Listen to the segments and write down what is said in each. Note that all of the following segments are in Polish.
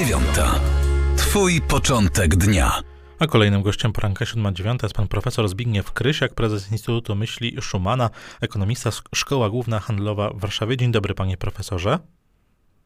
dziewiąta. Twój początek dnia. A kolejnym gościem poranka 7.9 jest pan profesor Zbigniew Krysiak, prezes Instytutu Myśli Schumana, ekonomista Szkoła Główna Handlowa w Warszawie. Dzień dobry panie profesorze.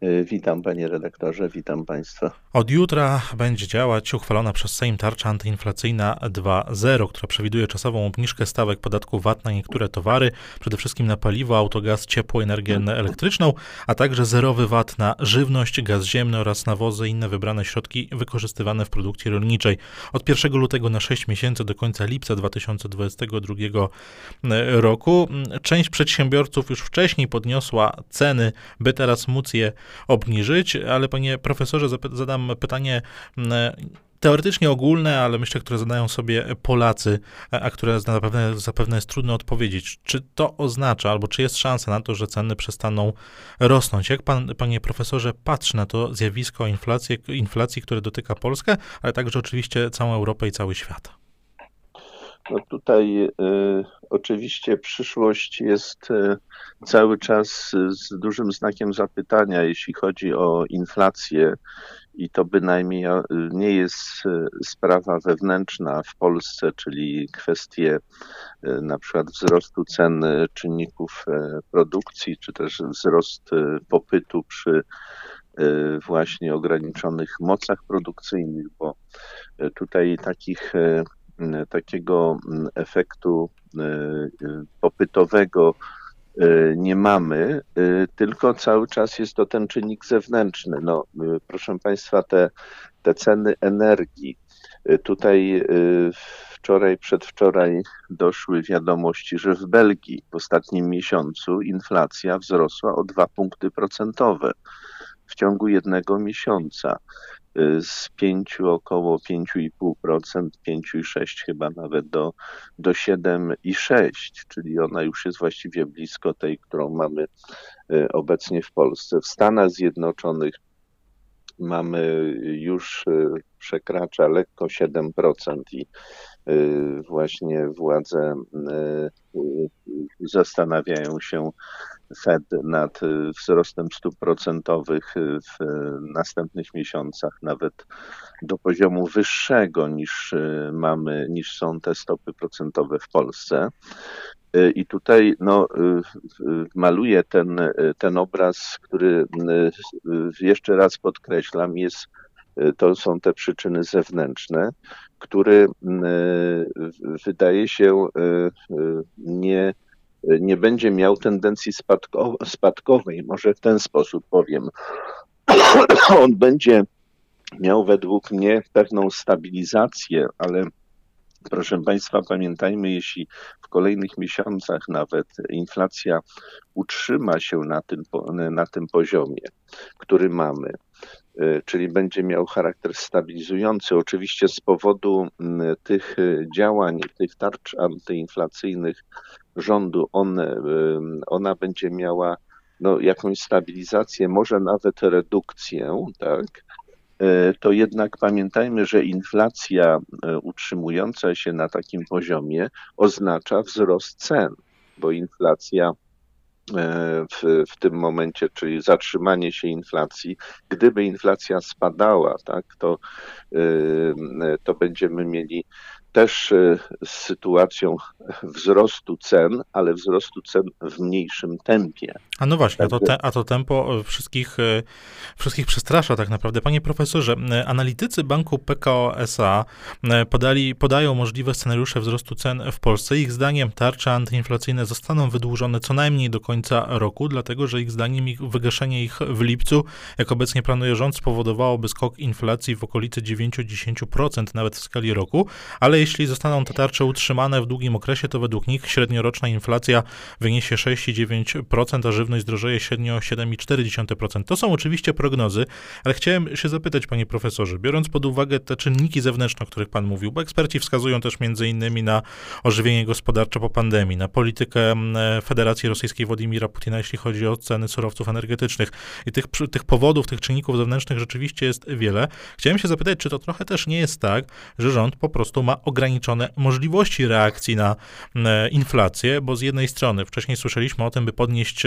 E, witam panie redaktorze, witam państwa. Od jutra będzie działać uchwalona przez Sejm tarcza antyinflacyjna 2.0, która przewiduje czasową obniżkę stawek podatku VAT na niektóre towary, przede wszystkim na paliwo, autogaz, ciepło, energię elektryczną, a także zerowy VAT na żywność, gaz ziemny oraz nawozy i inne wybrane środki wykorzystywane w produkcji rolniczej. Od 1 lutego na 6 miesięcy do końca lipca 2022 roku. Część przedsiębiorców już wcześniej podniosła ceny, by teraz móc je obniżyć, ale panie profesorze, zadam pytanie teoretycznie ogólne, ale myślę, które zadają sobie Polacy, a które zapewne, zapewne jest trudno odpowiedzieć. Czy to oznacza, albo czy jest szansa na to, że ceny przestaną rosnąć? Jak pan, panie profesorze, patrzy na to zjawisko inflacji, inflacji które dotyka Polskę, ale także oczywiście całą Europę i cały świat? No tutaj y, oczywiście przyszłość jest y, cały czas z dużym znakiem zapytania, jeśli chodzi o inflację. I to bynajmniej y, nie jest y, sprawa wewnętrzna w Polsce, czyli kwestie y, na przykład wzrostu cen czynników produkcji, czy też wzrost popytu przy właśnie ograniczonych mocach produkcyjnych, bo tutaj takich takiego mm, efektu y, y, popytowego y, nie mamy, tylko cały czas jest to ten czynnik zewnętrzny. No, proszę Państwa, te, te ceny energii. Tutaj wczoraj, przedwczoraj doszły wiadomości, że w Belgii w ostatnim miesiącu inflacja wzrosła o dwa punkty procentowe w ciągu jednego miesiąca z 5 około 5,5%, 5,6 chyba nawet do, do 7,6, czyli ona już jest właściwie blisko tej, którą mamy e, obecnie w Polsce. W Stanach Zjednoczonych mamy już e, przekracza lekko 7% i właśnie władze zastanawiają się Fed nad y, wzrostem stóp procentowych y, w następnych miesiącach, nawet do poziomu wyższego niż y, mamy, niż są te stopy procentowe w Polsce. I tutaj no, maluję ten, ten obraz, który jeszcze raz podkreślam, jest, to są te przyczyny zewnętrzne, które wydaje się nie nie będzie miał tendencji spadkowej, może w ten sposób powiem. On będzie miał według mnie pewną stabilizację, ale proszę Państwa, pamiętajmy, jeśli w kolejnych miesiącach nawet inflacja utrzyma się na tym, na tym poziomie, który mamy, y, czyli będzie miał charakter stabilizujący, oczywiście z powodu tych działań, tych tarcz antyinflacyjnych rządu, on, ona będzie miała no, jakąś stabilizację, może nawet redukcję, tak, to jednak pamiętajmy, że inflacja e, utrzymująca się na takim poziomie oznacza wzrost cen, bo inflacja e, w, w tym momencie, czyli zatrzymanie się inflacji, gdyby inflacja spadała, tak, to, to będziemy mieli też e, z sytuacją wzrostu cen, ale wzrostu cen w mniejszym tempie. A no właśnie, a to, te, a to tempo wszystkich, e, wszystkich przestrasza tak naprawdę. Panie profesorze, e, analitycy banku PKO SA podali, podają możliwe scenariusze wzrostu cen w Polsce. Ich zdaniem tarcze antyinflacyjne zostaną wydłużone co najmniej do końca roku, dlatego że ich zdaniem ich wygaszenie ich w lipcu, jak obecnie planuje rząd, spowodowałoby skok inflacji w okolicy 9-10% nawet w skali roku, ale jeśli zostaną te tarcze utrzymane w długim okresie, to według nich średnioroczna inflacja wyniesie 6,9%, a żywność zdrożeje średnio 7,4%. To są oczywiście prognozy, ale chciałem się zapytać, panie profesorze, biorąc pod uwagę te czynniki zewnętrzne, o których pan mówił, bo eksperci wskazują też między innymi na ożywienie gospodarcze po pandemii, na politykę mm, Federacji Rosyjskiej Władimira Putina, jeśli chodzi o ceny surowców energetycznych. I tych, tych powodów, tych czynników zewnętrznych rzeczywiście jest wiele. Chciałem się zapytać, czy to trochę też nie jest tak, że rząd po prostu ma ograniczenia ograniczone możliwości reakcji na inflację, bo z jednej strony wcześniej słyszeliśmy o tym, by podnieść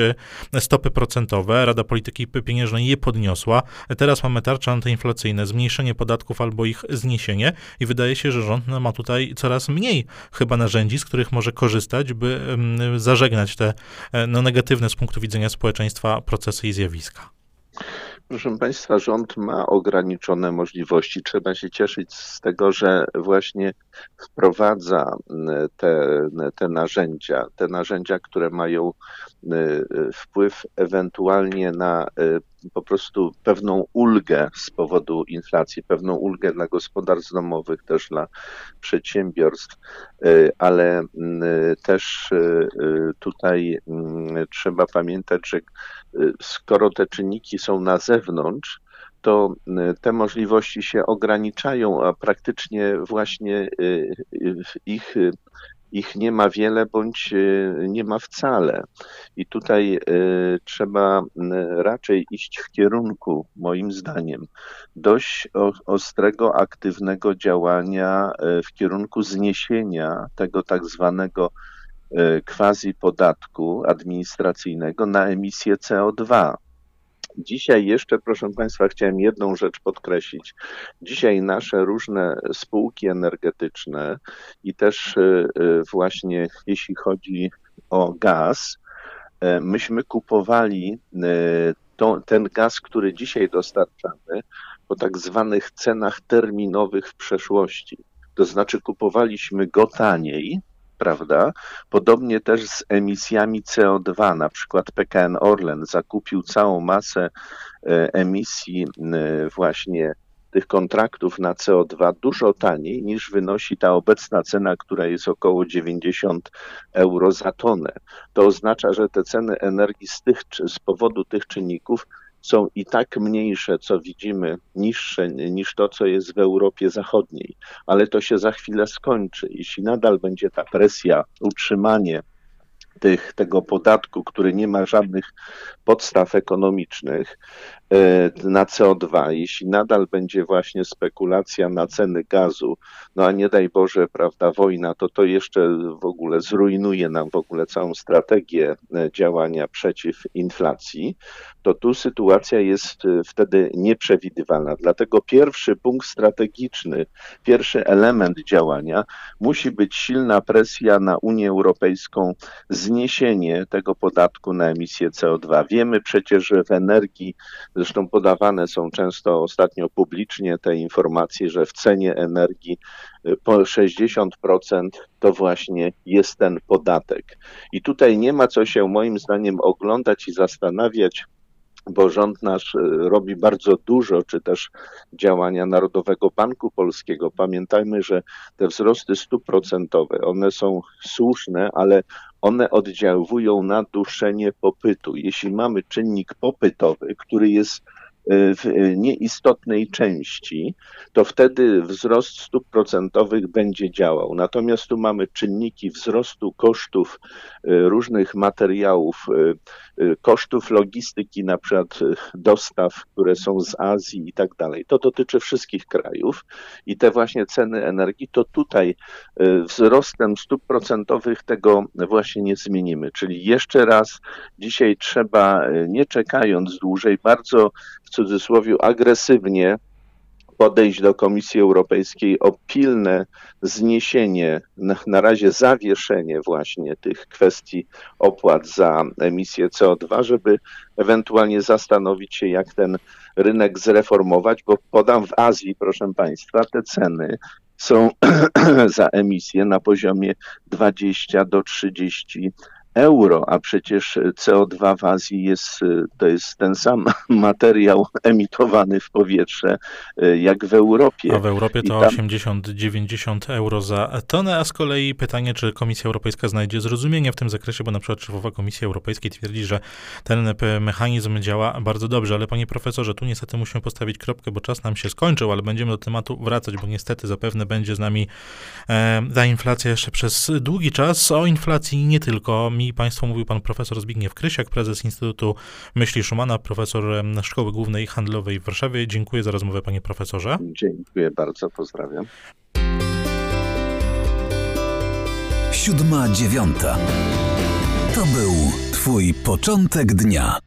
stopy procentowe, Rada Polityki Pieniężnej je podniosła, teraz mamy tarcze antyinflacyjne, zmniejszenie podatków albo ich zniesienie i wydaje się, że rząd ma tutaj coraz mniej chyba narzędzi, z których może korzystać, by zażegnać te e, no, negatywne z punktu widzenia społeczeństwa procesy i zjawiska. Proszę Państwa, rząd ma ograniczone możliwości. Trzeba się cieszyć z tego, że właśnie wprowadza te, te narzędzia, te narzędzia, które mają wpływ ewentualnie na po prostu pewną ulgę z powodu inflacji, pewną ulgę dla gospodarstw domowych, też dla przedsiębiorstw, ale też tutaj trzeba pamiętać, że skoro te czynniki są na zewnątrz, to te możliwości się ograniczają, a praktycznie właśnie ich ich nie ma wiele bądź e, nie ma wcale. I tutaj e, trzeba raczej iść w kierunku, moim zdaniem, dość ostrego, aktywnego działania w kierunku zniesienia tego tak zwanego quasi podatku administracyjnego na emisję CO2. Dzisiaj jeszcze, proszę Państwa, chciałem jedną rzecz podkreślić. Dzisiaj nasze różne spółki energetyczne i też y, y, właśnie jeśli chodzi o gaz, y, myśmy kupowali to, ten gaz, który dzisiaj dostarczamy, po tak zwanych cenach terminowych w przeszłości. To znaczy kupowaliśmy go taniej, prawda? Podobnie też z emisjami CO2, na przykład PKN Orlen zakupił całą masę e, emisji właśnie tych kontraktów na CO2 dużo taniej niż wynosi ta obecna cena, która jest około 90 euro za tonę. To oznacza, że te ceny energii z, tych, z powodu tych czynników są i tak mniejsze, co widzimy, niższe niż to, co jest w Europie Zachodniej. Ale to się za chwilę skończy. Jeśli nadal będzie ta presja, utrzymanie tych, tego podatku, który nie ma żadnych podstaw ekonomicznych e, na CO2, jeśli nadal będzie właśnie spekulacja na ceny gazu, no a nie daj Boże, prawda, wojna, to to jeszcze w ogóle zrujnuje nam w ogóle całą strategię e, działania przeciw inflacji, to tu sytuacja jest e, wtedy nieprzewidywalna. Dlatego pierwszy punkt strategiczny, pierwszy element działania musi być silna presja na Unię Europejską, zniesienie tego podatku na emisję CO2. Wiemy przecież, że w energii, zresztą podawane są często ostatnio publicznie te informacje, że w cenie energii y, po 60% to właśnie jest ten podatek. I tutaj nie ma co się moim zdaniem oglądać i zastanawiać, bo rząd nasz y, robi bardzo dużo, czy też działania Narodowego Banku Polskiego. Pamiętajmy, że te wzrosty stóp procentowe, one są słuszne, ale one oddziałują na duszenie popytu. Jeśli mamy czynnik popytowy, który jest w nieistotnej części, to wtedy wzrost stóp procentowych będzie działał. Natomiast tu mamy czynniki wzrostu kosztów y, różnych materiałów, y, kosztów logistyki, na przykład dostaw, które są z Azji i tak dalej. To dotyczy wszystkich krajów i te właśnie ceny energii, to tutaj wzrostem stóp procentowych tego właśnie nie zmienimy. Czyli jeszcze raz, dzisiaj trzeba, nie czekając dłużej, bardzo w cudzysłowie agresywnie podejść do Komisji Europejskiej o pilne zniesienie, na razie zawieszenie właśnie tych kwestii opłat za emisję CO2, żeby ewentualnie zastanowić się, jak ten rynek zreformować, bo podam w Azji, proszę Państwa, te ceny są za emisję na poziomie 20 do 30 euro, a przecież CO2 w Azji jest, to jest ten sam materiał emitowany w powietrze jak w Europie. A w Europie to tam... 80-90 euro za tonę, a z kolei pytanie, czy Komisja Europejska znajdzie zrozumienie w tym zakresie, bo na przykład szefowa Komisji Europejskiej twierdzi, że ten mechanizm działa bardzo dobrze, ale panie profesorze, tu niestety musimy postawić kropkę, bo czas nam się skończył, ale będziemy do tematu wracać, bo niestety zapewne będzie z nami e, ta inflacja jeszcze przez długi czas. O inflacji nie tylko mi Szanowni Państwo, mówił pan profesor Zbigniew Krysiak, prezes Instytutu Myśli Szumana, profesor Szkoły Głównej Handlowej w Warszawie. Dziękuję za rozmowę, panie profesorze. Dziękuję bardzo, pozdrawiam. Siódma dziewiąta. To był Twój początek dnia.